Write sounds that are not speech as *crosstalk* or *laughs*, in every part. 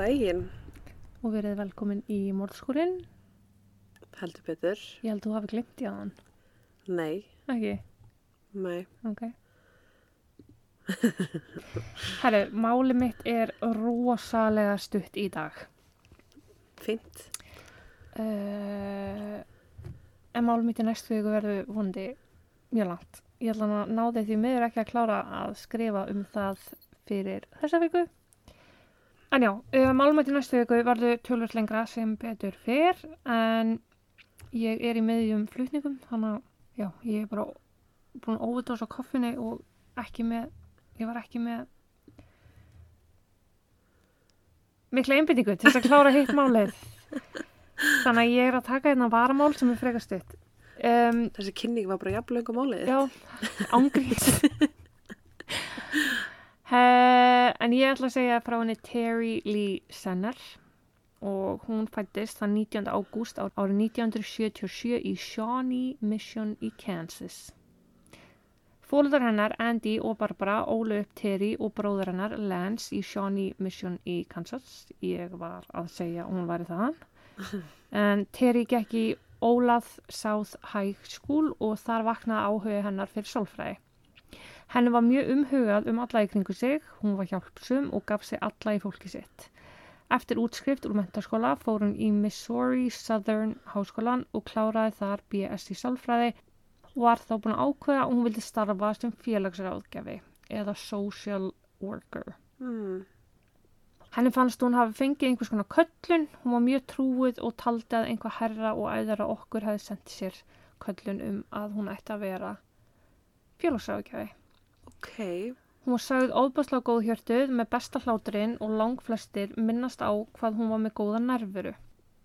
Daginn, og verið velkomin í morðskúrin. heldur betur. Ég held að þú hafi glimt í aðan. Nei, Ekki? nei. Ok. Herru, máli mitt er rosalega stutt í dag. Fint. Uh, en máli mitt í næstu viku verður vonandi mjög langt. Ég ætla að ná þeir því miður ekki að klára að skrifa um það fyrir þessa viku. En já, máli mitt í næstu viku verður tölvöld lengra sem betur fyrr en ég er í meðjum flutningum þannig að já, ég er bara búin að óvita á koffinni og ekki með, ég var ekki með mikla einbyttingu til þess að klára hitt málið. *laughs* Þannig að ég er að taka hérna varamál sem er frekar stutt. Um, Þessi kynning var bara jafnlöngum málið. já, ángrís *laughs* uh, en ég ætla að segja frá henni Terry Lee Senner og hún fættist þann 19. ágúst árið 1977 í Shawnee Mission í Kansas. Fólundar hennar Andy og Barbara ólu upp Terry og bróður hennar Lance í Shawnee Mission í Kansas. Ég var að segja að hún væri þaðan. *laughs* En Terry gekk í Ólað South High School og þar vaknaði áhuga hennar fyrir sálfræði. Henni var mjög umhugað um alla í kringu sig, hún var hjálpsum og gaf sig alla í fólki sitt. Eftir útskrift úr mentaskóla fór hún í Missouri Southern Háskólan og kláraði þar BS í sálfræði og var þá búin að ákveða að hún vildi starfa sem félagsráðgjafi eða social worker. Hmm. Henni fannst hún hafi fengið einhvers konar köllun, hún var mjög trúið og taldi að einhver herra og æðara okkur hefði sendið sér köllun um að hún ætti að vera félagsráðgjafi. Ok. Hún var sagð óbærslega góð hjörtuð með besta hláturinn og langflestir minnast á hvað hún var með góða nervuru.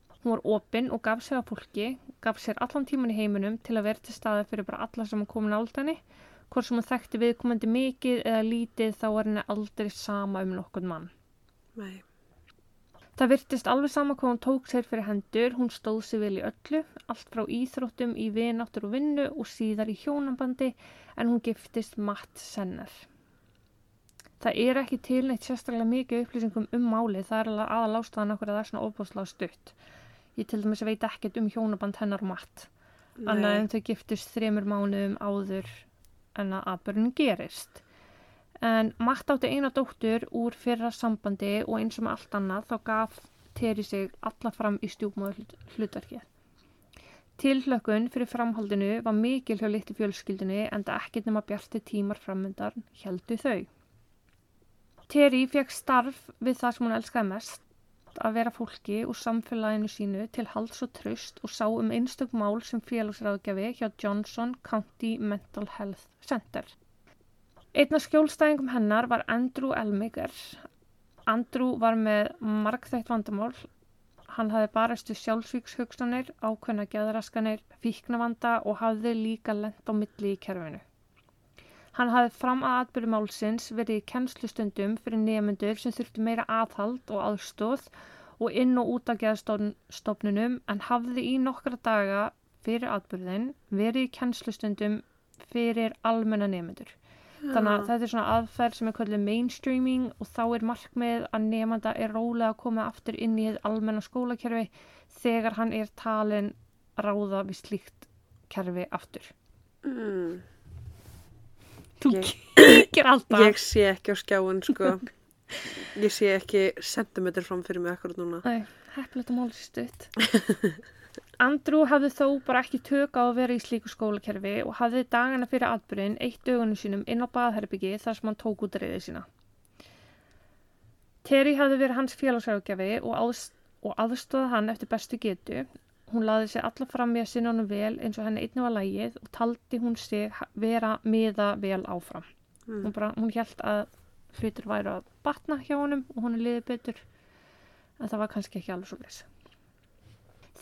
Hún var opinn og gaf sig að fólki, gaf sér allan tíman í heiminum til að vera til staði fyrir bara alla sem kom nált henni. Hvort sem hún þekkti viðkomandi mikið eða lítið þá var henni aldrei sama um nokkurn mann. Nei. Það virtist alveg sama hvað hún tók sér fyrir hendur, hún stóð sér vel í öllu, allt frá íþróttum í vináttur og vinnu og síðar í hjónambandi en hún giftist Matt Senner. Það er ekki til neitt sérstaklega mikið upplýsingum um málið, það er alveg aðal ástæðan okkur að það er svona ofbáslega stutt. Ég til dæmis veit ekkert um hjónaband hennar og Matt, annað en þau giftist þremur mánuðum áður en að atbyrjun gerist. En Matt átti eina dóttur úr fyrra sambandi og eins og með allt annað þá gaf Terry sig alla fram í stjúpmóðu hlutverkið. Tilhlökkun fyrir framhaldinu var mikil hjá litlu fjölskyldinu en það ekkert nema bjarti tímar framöndar heldu þau. Terry fekk starf við það sem hún elskaði mest, að vera fólki og samfélaginu sínu til hals og tröst og sá um einstök mál sem félagsráðgjafi hjá Johnson County Mental Health Center. Einn af skjólstæðingum hennar var Andrew Elmiger. Andrew var með margþægt vandamál. Hann hafði barist við sjálfsvíkshugstanir, ákveðna geðraskanir, fíknavanda og hafði líka lent á milli í kerfinu. Hann hafði fram að atbyrju málsins verið í kennslustundum fyrir nefnendur sem þurftu meira aðhald og aðstóð og inn og út af geðstofnunum en hafði í nokkra daga fyrir atbyrðin verið í kennslustundum fyrir almenna nefnendur. Þannig að þetta er svona aðferð sem er kallið mainstreaming og þá er markmið að nefnda er rólega að koma aftur inn í almenna skólakerfi þegar hann er talin ráða við slíkt kerfi aftur. Mm. Þú kíkir alltaf. Ég sé ekki á skjáin, sko. Ég sé ekki sentimeter fram fyrir mig akkurat núna. Nei, heppilegt að máli stutt. *laughs* Andrew hafði þó bara ekki tök á að vera í slíku skólakerfi og hafði dagana fyrir atbyrðin eitt dögunum sínum inn á baðherbyggi þar sem hann tók út reyðið sína. Terry hafði verið hans félagsrákjafi og, og aðstóða hann eftir bestu getu. Hún laði sig alla fram í að sinna honum vel eins og henni einnig var lægið og taldi hún sig vera miða vel áfram. Mm. Hún, bara, hún held að hlutur væri að batna hjá honum og hún er liðið betur en það var kannski ekki alveg svo leys.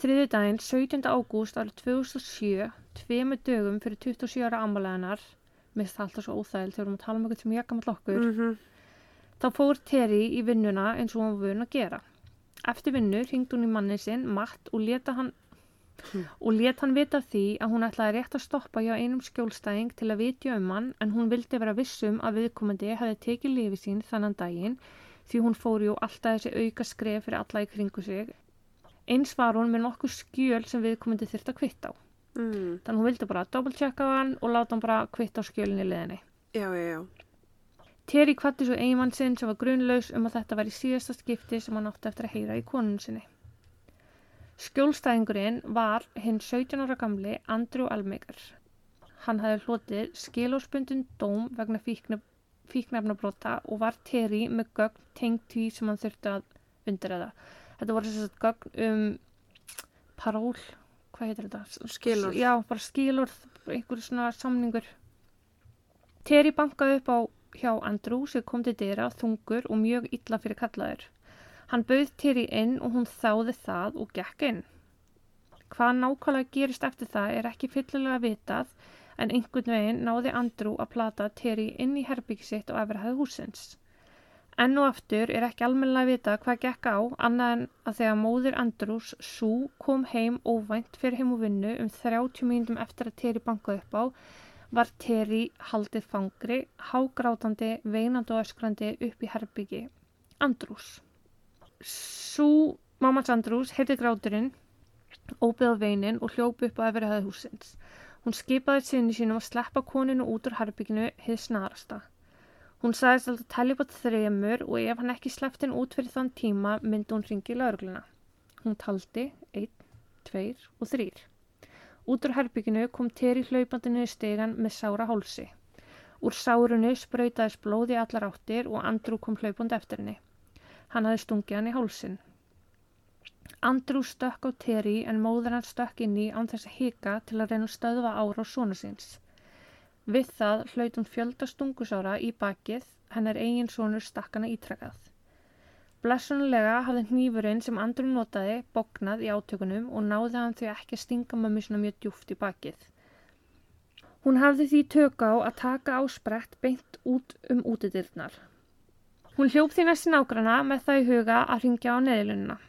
Þriði daginn, 17. ágúst árið 2007, tveimu dögum fyrir 27 ára finnst það alltaf svo óþægild þegar við erum að tala um eitthvað sem ég gammal okkur, Mm þá fór Terry í vinnuna eins og hún var vun að gera. Eftir vinnu hringd hún í mannin sinn, Matt, og leta hann og let hann vita því að hún ætlaði rétt að stoppa hjá einum skjólstæðing til að vitja um hann en hún vildi vera vissum að viðkomandi hefði tekið lifi sín þannan daginn því hún fór jú alltaf þessi auka skref fyrir alla í kringu sig. Eins var hún með nokkuð skjöl sem viðkomandi þurft að kvitta á. Mm. Þannig hún vildi bara doppelchecka á hann og láta hann bara kvitta á skjölinni liðinni. Já, já, já. Terry kvatti svo eiginmann sinn sem var grunlaus um að þetta var í síðasta skipti sem hann átti eftir að heyra í konun sinni. Skjólstæðingurinn var hinn 17 ára gamli Andrew Almaker. Hann hafði hlotið skilórspundin dóm vegna fíknef, fíknefnabrota og var Terry með gögn tengt því sem hann þurfti að undirreða. Þetta voru þess að gögn um paról, hvað heitir þetta? Skilorð. Já, bara skilorð, einhver svona samningur. Terry bankaði upp á hjá Andrew sem kom til dyra þungur og mjög illa fyrir kallaður. Hann bauð Terry inn og hún þáði það og gekk inn. Hvað nákvæmlega gerist eftir það er ekki fyllilega vitað en einhvern veginn náði Andrew að plata Terry inn í herbyggi sitt og efrahæði húsins. Enn og aftur er ekki almennilega vita hvað gekk á annað en að þegar móðir Andrews Sue kom heim óvænt fyrir heim og vinnu um 30 mínútum eftir að Terry bankaði upp á var Terry haldið fangri, hágrátandi, veinandi og öskrandi upp í herbyggi Andrews. Sú mammans Andrews heyrði gráturinn, óbyggða veinin og hljópi upp á efri hæði húsins. Hún skipaði sinni sínum að sleppa koninu út úr herbygginu hið snarasta. Hún sagðist alltaf telja bátt þremur og ef hann ekki sleppti henn út fyrir þann tíma myndi hún ringi laurugluna. Hún taldi 1, 2 og 3. Út úr herbygginu kom Terry hlaupandinu í stegan með sára hálsi. Úr sárunu sprautaðis blóði allar áttir og Andrew kom hlaupandi eftir henni. Hann hafði stungið hann í hálsin. Andrew stökk á Terry en móður hann stökk inn í án þess að hika til að reyna að stöðva ára á sonu síns. Við það hlaut hún fjölda stungusára í bakið, hennar eigin sonur stakk hana ítrakað. Blessunulega hafði hnífurinn sem Andrew notaði bóknað í átökunum og náði hann því ekki að stinga mömmu svona mjög djúft í bakið. Hún hafði því tök á að taka á sprett beint út um útidirnar. Hún hljóp því næst í nágrana með það í huga að ringja á neðilunina.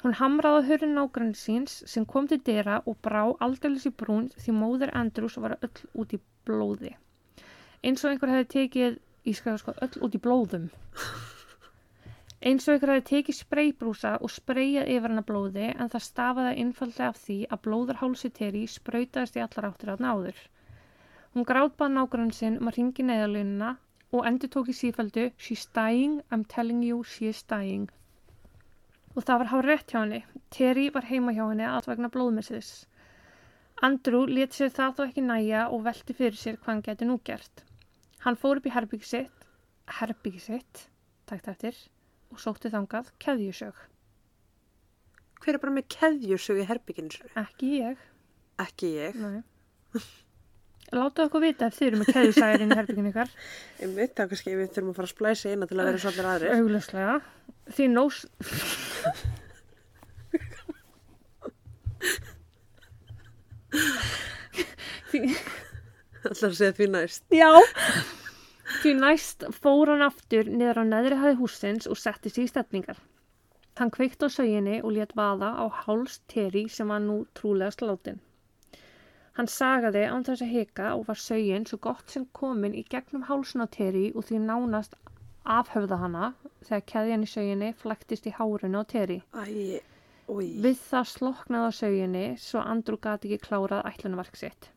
Hún hamraði hurinn nágrann síns sem kom til dyra og brá aldeilis í brún því móður Andrews var öll út í blóði. Eins og einhver hefði tekið, ég skal sko, öll út í blóðum. Eins og einhver hefði tekið spreybrúsa og spreyjað yfir hana blóði en það stafaði einfallega af því að blóðurhálsi Terry sprautaðist í allar áttir átna áður. Hún grátbað nágrann sinn um að ringi neðalunina og endur tók í sífældu She's dying, I'm telling you she is dying. Og það var hár rétt hjá henni. Terry var heima hjá henni að vegna blóðmessiðis. Andrew let sér það þó ekki næja og velti fyrir sér hvað hann geti nú gert. Hann fór upp í herbyggi sitt, herbyggi sitt, takt eftir, og sótti þangað keðjusög. Hver er bara með keðjusög í herbygginu sér? Ekki ég, Ekki ég. nei. *laughs* Látu okkur vita ef þið eru með keðjusæðin í herbygginu ykkar. Ég veit það kannski við þurfum að fara að splæsa eina til að vera svolítið aðrir. Auglöslega. Því nós... *laughs* Alltaf að segja því næst. já. Því næst fór hann aftur niður á neðri hæði húsins og setti sig í stefningar. Hann kveikt á söginni og let vaða á háls Terry sem var nú trúlega sláttinn. Hann sagaði án þess að hika og var sögin svo gott sem komin í gegnum hálsun á Terry og því nánast afhöfða hana þegar keðjan í söginni flæktist í hárinu á Terry. Æ, úi. Við það sloknaði á söginni svo Andrew gati ekki klárað ætlunarverk sitt.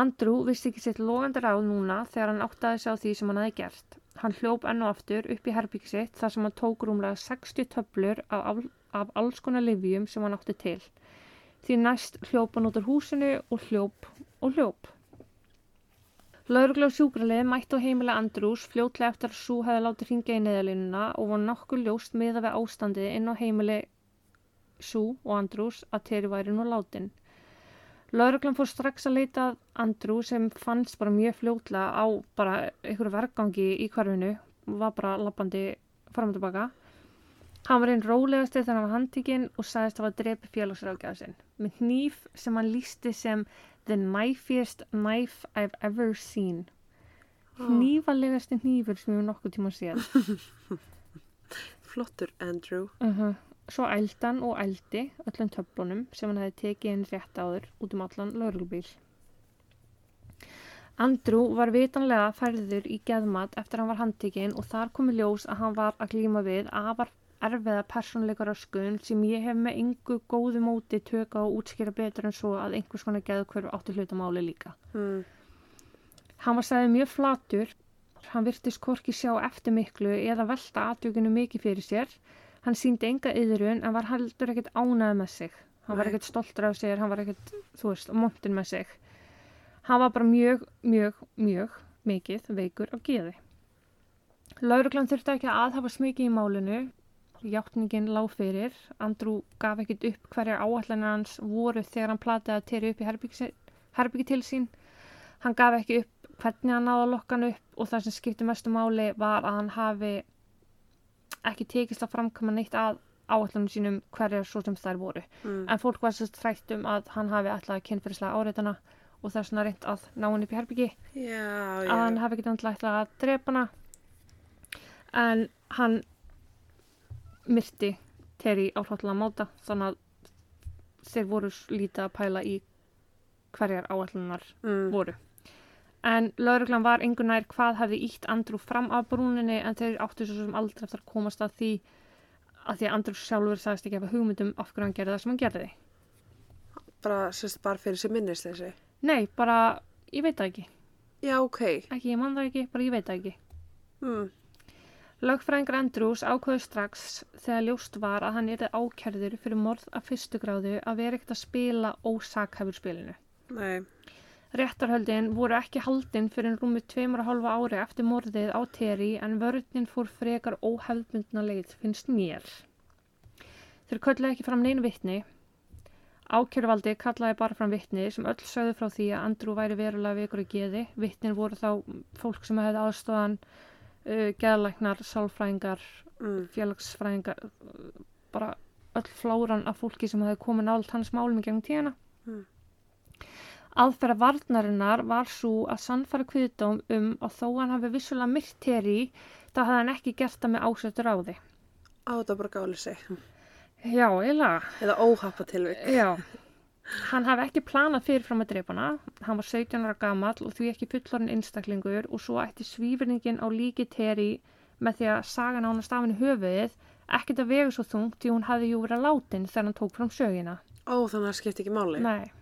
Andrew vissi ekki sitt logandi ráð núna þegar hann áttaði sig á því sem hann hafi gert. Hann hljóp enn og aftur upp í herbyggi sitt þar sem hann tók rúmlega 60 töflur af, af, alls konar livjum sem hann átti til. Því næst hljóp hann út úr húsinu og hljóp og hljóp. Laurugla og sjúkralið mætti á heimilega Andrews fljótlega eftir að Sú hefði látið hringja í neðalínuna og var nokkuð ljóst miða við ástandið inn á heimili Sú og Andrews að Terry væri nú látin. Lauruglan fór strax að leita að Andrew sem fannst bara mjög fljótlega á bara einhverju vergangi í hverfinu og var bara lappandi fram og tilbaka. Hann var einn rólegasti þegar hann var handtíkinn og sagðist að hafa drepi félagsrákjaða sinn með hníf sem hann lísti sem the knifiest knife I've ever seen. Hnífalegasti hnífur sem við nokkuð tíma séð. *laughs* *laughs* Flottur, Andrew. Uh Svo ældi hann og ældi öllum töflunum sem hann hefði tekið inn rétt áður út um allan lauruglbíl. Andrew var vitanlega færður í geðmat eftir að hann var handtekinn og þar komi ljós að hann var að glíma við afar erfiða persónleika röskun sem ég hef með yngu góðu móti tökka og útskýra betur en svo að einhvers konar geðkvörf átti hlutamáli líka. Mm. Hann var sagðið mjög flatur, hann virtist korki sjá eftir miklu eða velta aðtökunu mikið fyrir sér. Hann síndi enga yðrun en var heldur ekkert ánæði með sig. Hann var Nei. ekkert stoltur af sér, hann var ekkert, þú veist, montin með sig. Hann var bara mjög, mjög, mjög mikið veikur á geði. Lauruglan þurfti ekki að aðhafa smikið í málinu. Játningin lág fyrir. Andrew gaf ekkert upp hverjar áallanir hans voru þegar hann plataði að teri upp í herbyggi, til sín. Hann gaf ekki upp hvernig hann náði að lokka hann upp og það sem skipti mestu máli var að hann hafi ekki tekist að framkama neitt að áallanum sínum hverjar svo sem þær voru. Mm. En fólk var sérst hrætt um að hann hafi alltaf kynfyrirslega áreitana og þess vegna reynt að ná hann upp í herbyggi Já, já. að hann hafi ekki alltaf að drepa hana en hann myrti Terry á hláttlega máta þannig að þeir voru lítið að pæla í hverjar áallunar Mm. voru en lauruglan var engur nær hvað hefði ítt Andrew fram af brúninni en þeir áttu svo sem aldrei eftir að komast að því að því að Andrew sjálfur sagðist ekki að hafa hugmyndum af hverju hann gerði það sem hann gerði Bara, sérst, bara fyrir sér minnist þessi. Nei, bara, ég veit það ekki. Já, ok. Ekki, ég man það ekki, bara ég veit það ekki. Mm. Lögfræðingar Andrews ákveðu strax þegar ljóst var að hann yrði ákærður fyrir morð af fyrstu gráðu að vera ekkert að spila ósakhæfur spilinu. Nei. Réttarhöldin voru ekki haldin fyrir rúmi tveimur og hálfa ári eftir morðið á Terry en vörðnin fór frekar óhefðbundna leið finnst mér. Þeir kölluðu ekki fram neinu vittni. Ákjörvaldi kallaði bara fram vittni sem öll sögðu frá því að Andrew væri verulega vikur í geði. Vittnin voru þá fólk sem hefði aðstofan uh, geðlæknar, sálfræðingar, Mm. félagsfræðingar, uh, bara öll flóran af fólki sem hefði komið nált hans málum í gegnum tíðina. Mm. Aðferða varnarinnar var svo að sannfara kviðdóm um að þó hann hafi vissulega myrt Terry, þá hafði hann ekki gert það með ásötur á því. Á þetta bara gáli sig. Já, eiginlega. Eða óhappa tilvik. Já. Hann hafi ekki planað fyrirfram að drepa hana, hann var 17 ára gamall og því ekki fullorinn einstaklingur og svo ætti svífurningin á líki Terry með því að saga nánast af henni höfuðið ekkert að vega svo þungt því hún hafði jú verið látin þegar hann tók fram sögina. Ó, þannig að það skipti ekki máli. Nei,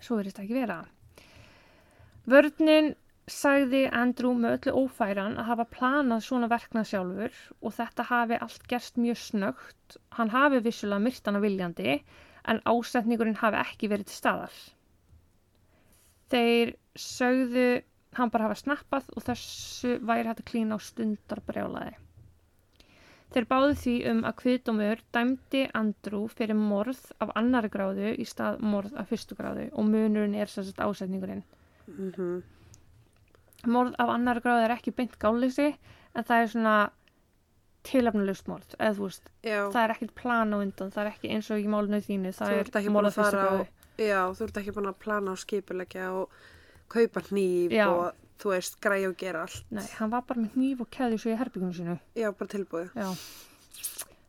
svo verðist það ekki vera. Vörninn sagði Andrew með öllu ófæran að hafa planað svona verknað sjálfur og þetta hafi allt gerst mjög snögt. Hann hafi vissulega myrt hana viljandi en ásetningurinn hafi ekki verið til staðar. Þeir sögðu hann bara hafa snappað og þessu væri hægt að klína á stundar brjálaði. Þeir báðu því um að kviðdómur dæmdi Andrew fyrir morð af annari gráðu í stað morð af fyrstu gráðu og munurinn er sérst ásetningurinn. Mm Morð af annari gráðu er ekki beint gáleysi en það er svona tilefnulust morð, eða þú veist, Já. það er ekkert plan á undan, það er ekki eins og í málinu þínu, það ekki er morð af fyrstu á, gráðu. já, þú ert ekki búin að plana og skipulegja og kaupa hníf Já. og þú veist, græja og gera allt. Nei, hann var bara með hníf og keði svo í herbyggjum sinu. Já, bara tilbúið. Já,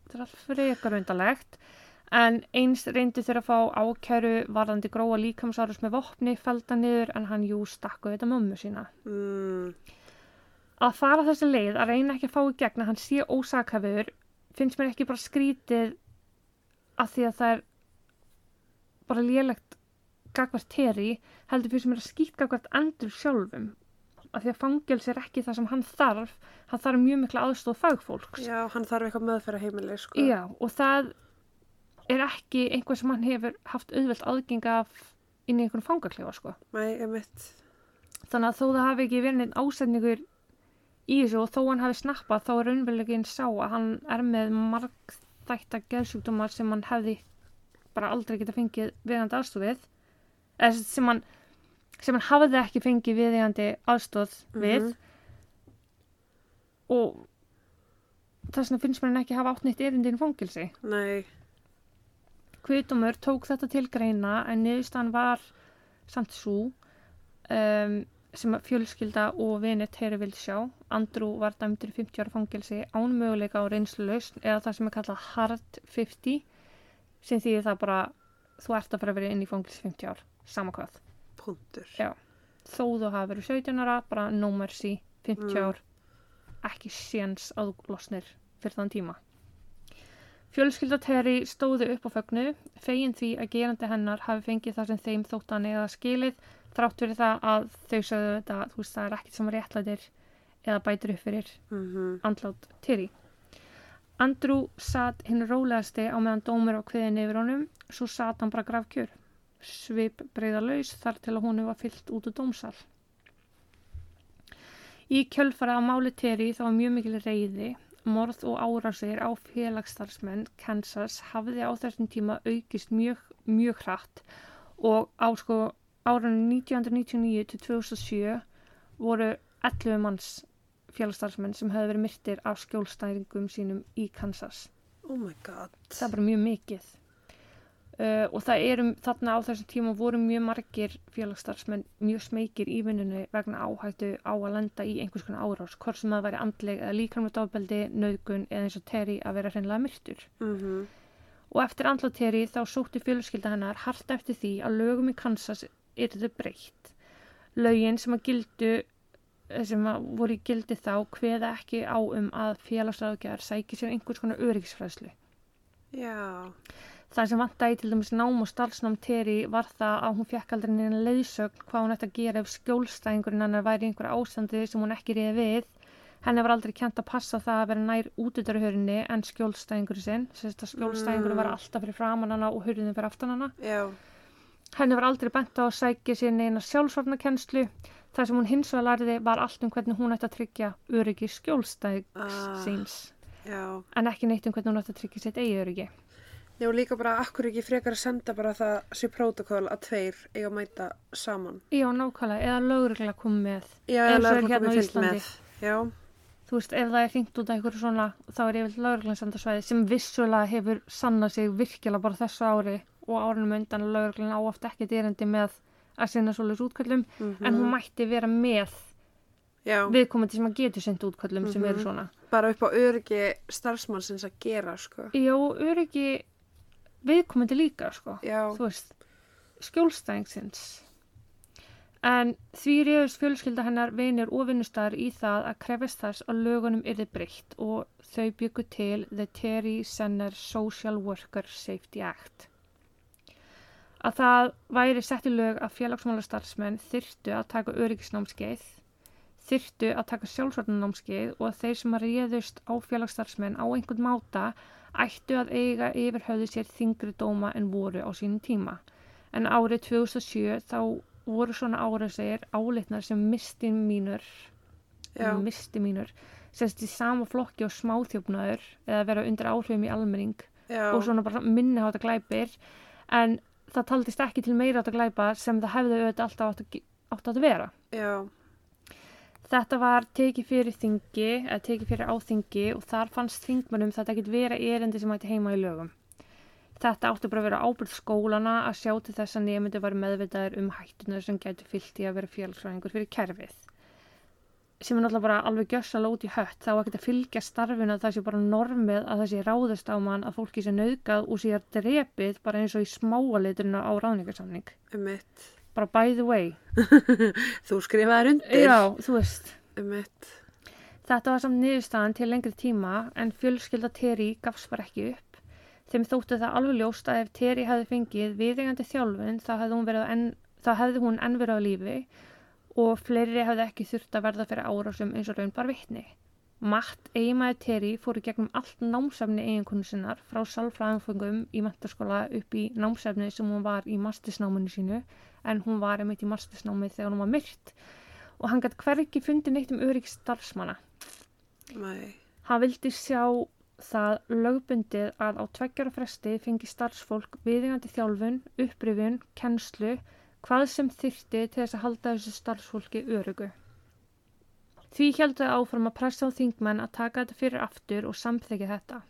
þetta er allt frekar undalegt. En eins reyndi þeir að fá ákæru varðandi gróa líkamsárus með vopni, felda niður en hann jú stakku þetta mömmu sína. Mm. Að fara þessi leið að reyna ekki að fá í gegn að hann sé ósakhafur finnst mér ekki bara skrítið að því að það er bara lélegt gagvart teri, heldur finnst mér að skýt gagvart endur sjálfum. Að því að fangels er ekki það sem hann þarf, hann þarf mjög mikla aðstóð fagfólks. Já, hann þarf eitthvað meðferða heimili, sko. Já, og það er ekki einhver sem hann hefur haft auðvelt aðgeng af inn í einhvern fangaklefa, sko. Nei, emitt. Þannig að þó það hafi ekki verið einn ásetningur í þessu og þó hann hafi snappað þá er raunverulegin sá að hann er með margþætta geðsjúkdómar sem hann hefði bara aldrei geta fengið viðhandi aðstofið eða sem hann sem hann hafði ekki fengið viðhandi aðstof við Mhm. og þess vegna finnst mér hann ekki hafa átt neitt erindi inn í fangilsi. Nei, Kviðdómur tók þetta til greina en niðurstaðan var samt svo um, sem fjölskylda og vinir Terry vildi sjá. Andrew var dæmdur í 50 ára fangelsi án möguleika á reynslulausn eða það sem er kallað hard 50 sem þýðir það bara þú ert að fara að vera inn í fangelsi 50 ár, sama hvað. Punktur. Já. þó þú hafa verið 17 ára, bara no mercy, 50 Mm. ár, ekki séns að þú losnir fyrir þann tíma. Fjölskylda Terry stóðu upp á fögnu, fegin því að gerandi hennar hafi fengið það sem þeim þótt hann eða skilið, þrátt fyrir það að þau sögðu þetta, þú veist, það er ekkert sem réttlætir eða bætir upp fyrir Mhm. andlát Terry. Andrew satt hinn rólegasti á meðan dómur á kviðin yfir honum, svo satt hann bara grafkjör. Svip breyða laus þar til að honum var fyllt út úr dómsal. Í kjölfara á máli Terry þá var mjög mikil reyði, morð og árásir á félagsstarfsmenn Kansas hafði á þessum tíma aukist mjög, mjög hratt og á sko árunum 1999 til 2007 voru 11 manns félagsstarfsmenn sem hefði verið myrtir af skjólstæringum sínum í Kansas. Oh my god. Það er bara mjög mikið. Uh, og það eru þarna á þessum tíma voru mjög margir félagsstarfsmenn mjög smekir í vinnunni vegna áhættu á að lenda í einhvers konar árás, hvort sem það væri andleg eða líkamlega dábeldi, nauðgun eða eins og Terry að vera hreinlega myrtur. Mhm. Og eftir andlá Terry þá sótti fjölskylda hennar hart eftir því að lögum í Kansas yrðu breytt. Lögin sem að gildu sem að voru í gildi þá hveða ekki á um að félagsráðgjær sæki sér einhvers konar öryggisfræðslu. Já. Það sem vantæði til dæmis nám og starfsnám Terry var það að hún fekk aldrei neina leiðsögn hvað hún ætti að gera ef skjólstæðingurinn hennar væri í einhverja ástandi sem hún ekki reyði við. Henni var aldrei kjent að passa það að vera nær útudarhörinni en skjólstæðingur sinn. Skjólstæðingurinn var alltaf fyrir framan hana og hurðin fyrir aftan hana. Já. Henni var aldrei bent á að sækja sér neina sjálfsvarnakennslu. Það sem hún hins vegar lærði var allt um hvernig hún ætti að tryggja öryggi skjólstæðings Ah. síns. Já. En ekki neitt um hvernig hún ætti að tryggja sitt eigi öryggi. Já, líka bara, akkur ekki frekar að senda bara það sé prótokól að tveir eiga að mæta saman. Já, nákvæmlega. Eða lögregla kom með. Já, hérna á komið fylgt Íslandi. með. Já. Þú veist, ef það er hringt út af einhverju svona, þá er yfir lögreglansendasvæði sem vissulega hefur sannað sig virkilega bara þessu ári og árunum undan að lögreglan á oft ekkert erindi með að sinna svoleiðis útköllum, en hún mætti vera með viðkomandi sem að getur sendt útköllum sem Mhm. eru svona. bara upp á öryggi starfsmannsins viðkomandi líka, sko. Já. Þú veist, skjólstæðingsins. En því reyðust fjölskylda hennar vinir og vinnustæðar í það að krefist þess að lögunum yrði breytt og þau byggu til The Terry Senner Social Worker Safety Act. Að það væri sett í lög að félagsmálastarfsmenn þyrtu að taka öryggisnámskeið, þyrtu að taka sjálfsvarnanámskeið og að þeir sem að reyðust á félagsstarfsmenn á einhvern máta ættu að eiga yfir höfðu sér þingri dóma en voru á sínum tíma. En árið 2007 þá voru svona árásegir álitnar sem misti mínur, misti mínur, sérst í sama flokki og smáþjófnaður eða vera undir áhrifum í almenning Já. og svona bara minniháta glæpir en það taldist ekki til meira átta glæpa sem það hefði auðvitað alltaf átt að, átt að vera. Já. Þetta var tekið fyrir þingi, eða tekið fyrir áþingi og þar fannst þingmannum þetta ekki vera erindi sem ætti heima í lögum. Þetta átti bara að vera ábyrð skólana að sjá til þess að nefndi var meðvitaðir um hættunar sem gætu fyllt í að vera félagsfræðingur fyrir kerfið. Sem er náttúrulega bara alveg gjössalega út í hött, þá ekki að fylgja starfinu að það sé bara normið að það sé ráðist á mann að fólki sé nauðgað og sé að drepið bara eins og í smáaliturna á ráðningarsamning. Um mitt. Bara by the way. *laughs* Þú skrifaðir undir. Já, þú veist. Um. Þetta var samt niðurstaðan til lengri tíma en fjölskylda Terry gafst bara ekki upp. Þeim þóttu það alveg ljóst að ef Terry hefði fengið viðengandi þjálfun þá hefði hún, verið enn, þá hefði hún enn verið á lífi og fleiri hefði ekki þurft að verða fyrir árásum eins og raun bar vittni. Matt, eiginmaður Terry, fóru gegnum allt námsefni eiginkonu sinnar frá salfræðanfengum í mentaskóla upp í námsefni sem hún var í mastisnáminu sínu en hún var einmitt í mastisnámi þegar hún var myrt og hann gæti hvergi fundið neitt um örygg starfsmanna. Nei. Hann vildi sjá það lögbundið að á tveggjara fresti fengi starfsfólk viðingandi þjálfun, upprifun, kennslu, hvað sem þyrti til þess að halda þessu starfsfólki örugu. Því heldur það áfram að pressa á þingmenn að taka þetta fyrir aftur og samþekja þetta.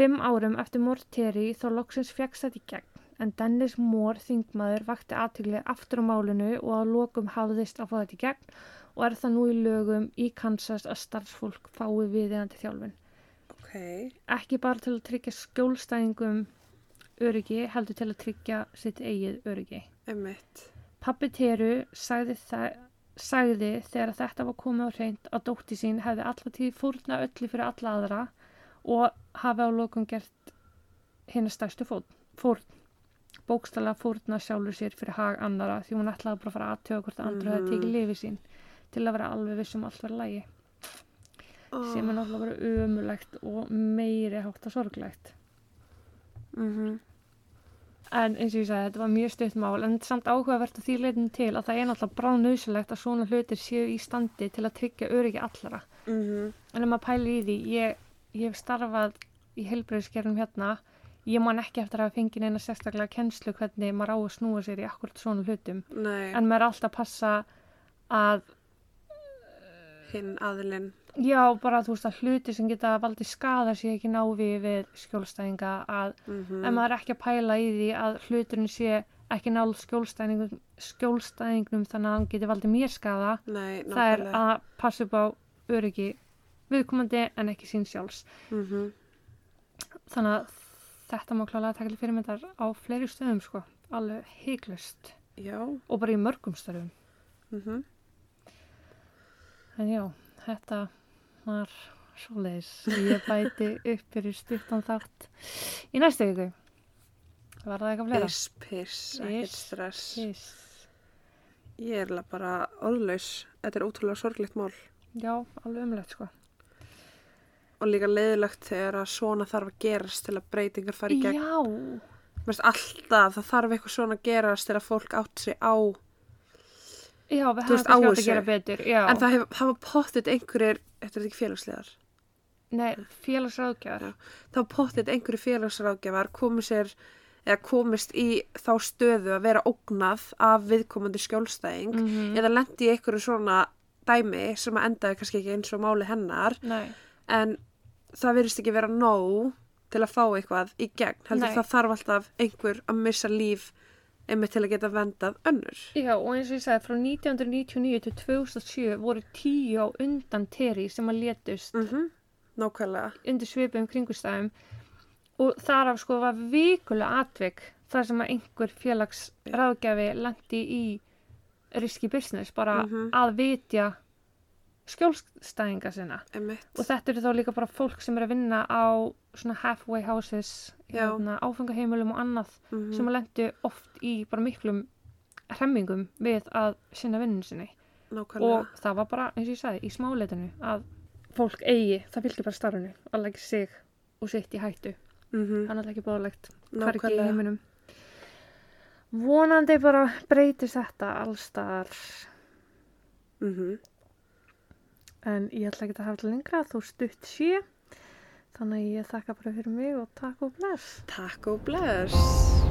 Fimm árum eftir Mór Terry þó loksins fegst þetta í gegn en Dennis Mór þingmaður vakti aðtökli aftur á málinu og að lokum hafðist að fá þetta í gegn og er það nú í lögum í Kansas að starfsfólk fái viðeigandi þjálfun. Ok. Ekki bara til að tryggja skjólstæðingum öryggi, heldur til að tryggja sitt eigið öryggi. Um. Pappi Teru sagði, sagði þegar þetta var komið á hreint að dótti sín hefði alltaf tíð fórna öllu fyrir alla aðra og hafi á lokum gert hennar stærstu fórn. Bókstala fórna sjálfur sér fyrir hag annara því hún ætlaði bara að fara aðtöða hvort andru hefði tekið lifi sín til að vera alveg vissum allt verið lægi oh. sem er náttúrulega bara umulegt og meiri hátt að sorglegt. mm En eins og ég sagði, þetta var mjög stutt mál en samt áhugavert að því leitin til að það er náttúrulega bráð nöðsulegt að svona hlutir séu í standi til að tryggja öryggi allara. Mhm. En ef maður pæli í því, ég, ég hef starfað í heilbreyðskerfum hérna, ég man ekki eftir að fengið neina sérstaklega kennslu hvernig maður á að snúa sér í akkurat svona hlutum. Nei, En maður er alltaf að passa að, hinn aðilinn. já, bara þú veist að hluti sem geta valdið skada sér ekki návi við skjólstæðinga að Mm en maður er ekki að pæla í því að hluturinn sé ekki náð skjólstæðingum, skjólstæðingnum þannig að hann geti valdið mér skada Nei, það er að passa upp á öryggi viðkomandi en ekki sín sjálfs. Mm þannig að þetta má klálega taka til fyrirmyndar á fleiri stöðum sko, alveg heiklust Já. og bara í mörgum stöðum Mm en já, þetta var svoleiðis ég bæti upp fyrir stuttan þátt í næstu viku var það eitthvað fleira? Piss, piss, ekkert Piss, stress. Yes. Ég er bara orðlaus. Þetta er ótrúlega sorglegt mál. Já, alveg umlegt sko. Og líka leiðilegt þegar að svona þarf að gerast til að breytingar fara í gegn. Já, finnst alltaf, það þarf eitthvað svona að gerast til að fólk átt sig á. já, við hefum veist, kannski á átt að gera betur. Já, En það hef, hafa pottit einhverjir, þetta er ekki félagslegar, nei, félagsráðgjafar. þá pottit einhverjir félagsráðgjafar komið sér eða komist í þá stöðu að vera ógnað af viðkomandi skjólstæðing Mm eða lendi í einhverju svona dæmi sem að endaði kannski ekki eins og máli hennar Nei, en það virðist ekki vera nóg til að fá eitthvað í gegn heldur Nei. það þarf alltaf einhver að missa líf einmitt til að geta vendað önnur já, og eins og ég sagði, frá 1999 til 2007 voru tíu á undan Terry sem að létust mm nákvæmlega undir svipum kringustæðum og þar af sko var vikulega atvik þar sem að einhver félagsráðgjafi lendi í riski business bara Mhm. að vitja skjólstæðinga sinna. Einmitt. Og þetta eru þá líka bara fólk sem er að vinna á svona halfway houses hérna, áfengaheimilum og annað Mhm. sem að lendi oft í bara miklum hremmingum við að sinna vinnun sinni. Nákvæmlega. Og það var bara, eins og ég sagði, í smáleitinu að fólk eigi, það fylgir bara starfinu að leggja sig og sitt í hættu. Mm það er náttúrulega ekki bóðlegt hvergi í heiminum. Vonandi bara breytist þetta allstar mm en ég ætla ekki að hafa þetta lengra þú stutt sé. Þannig að ég þakka bara fyrir mig og takk og bless. Takk og bless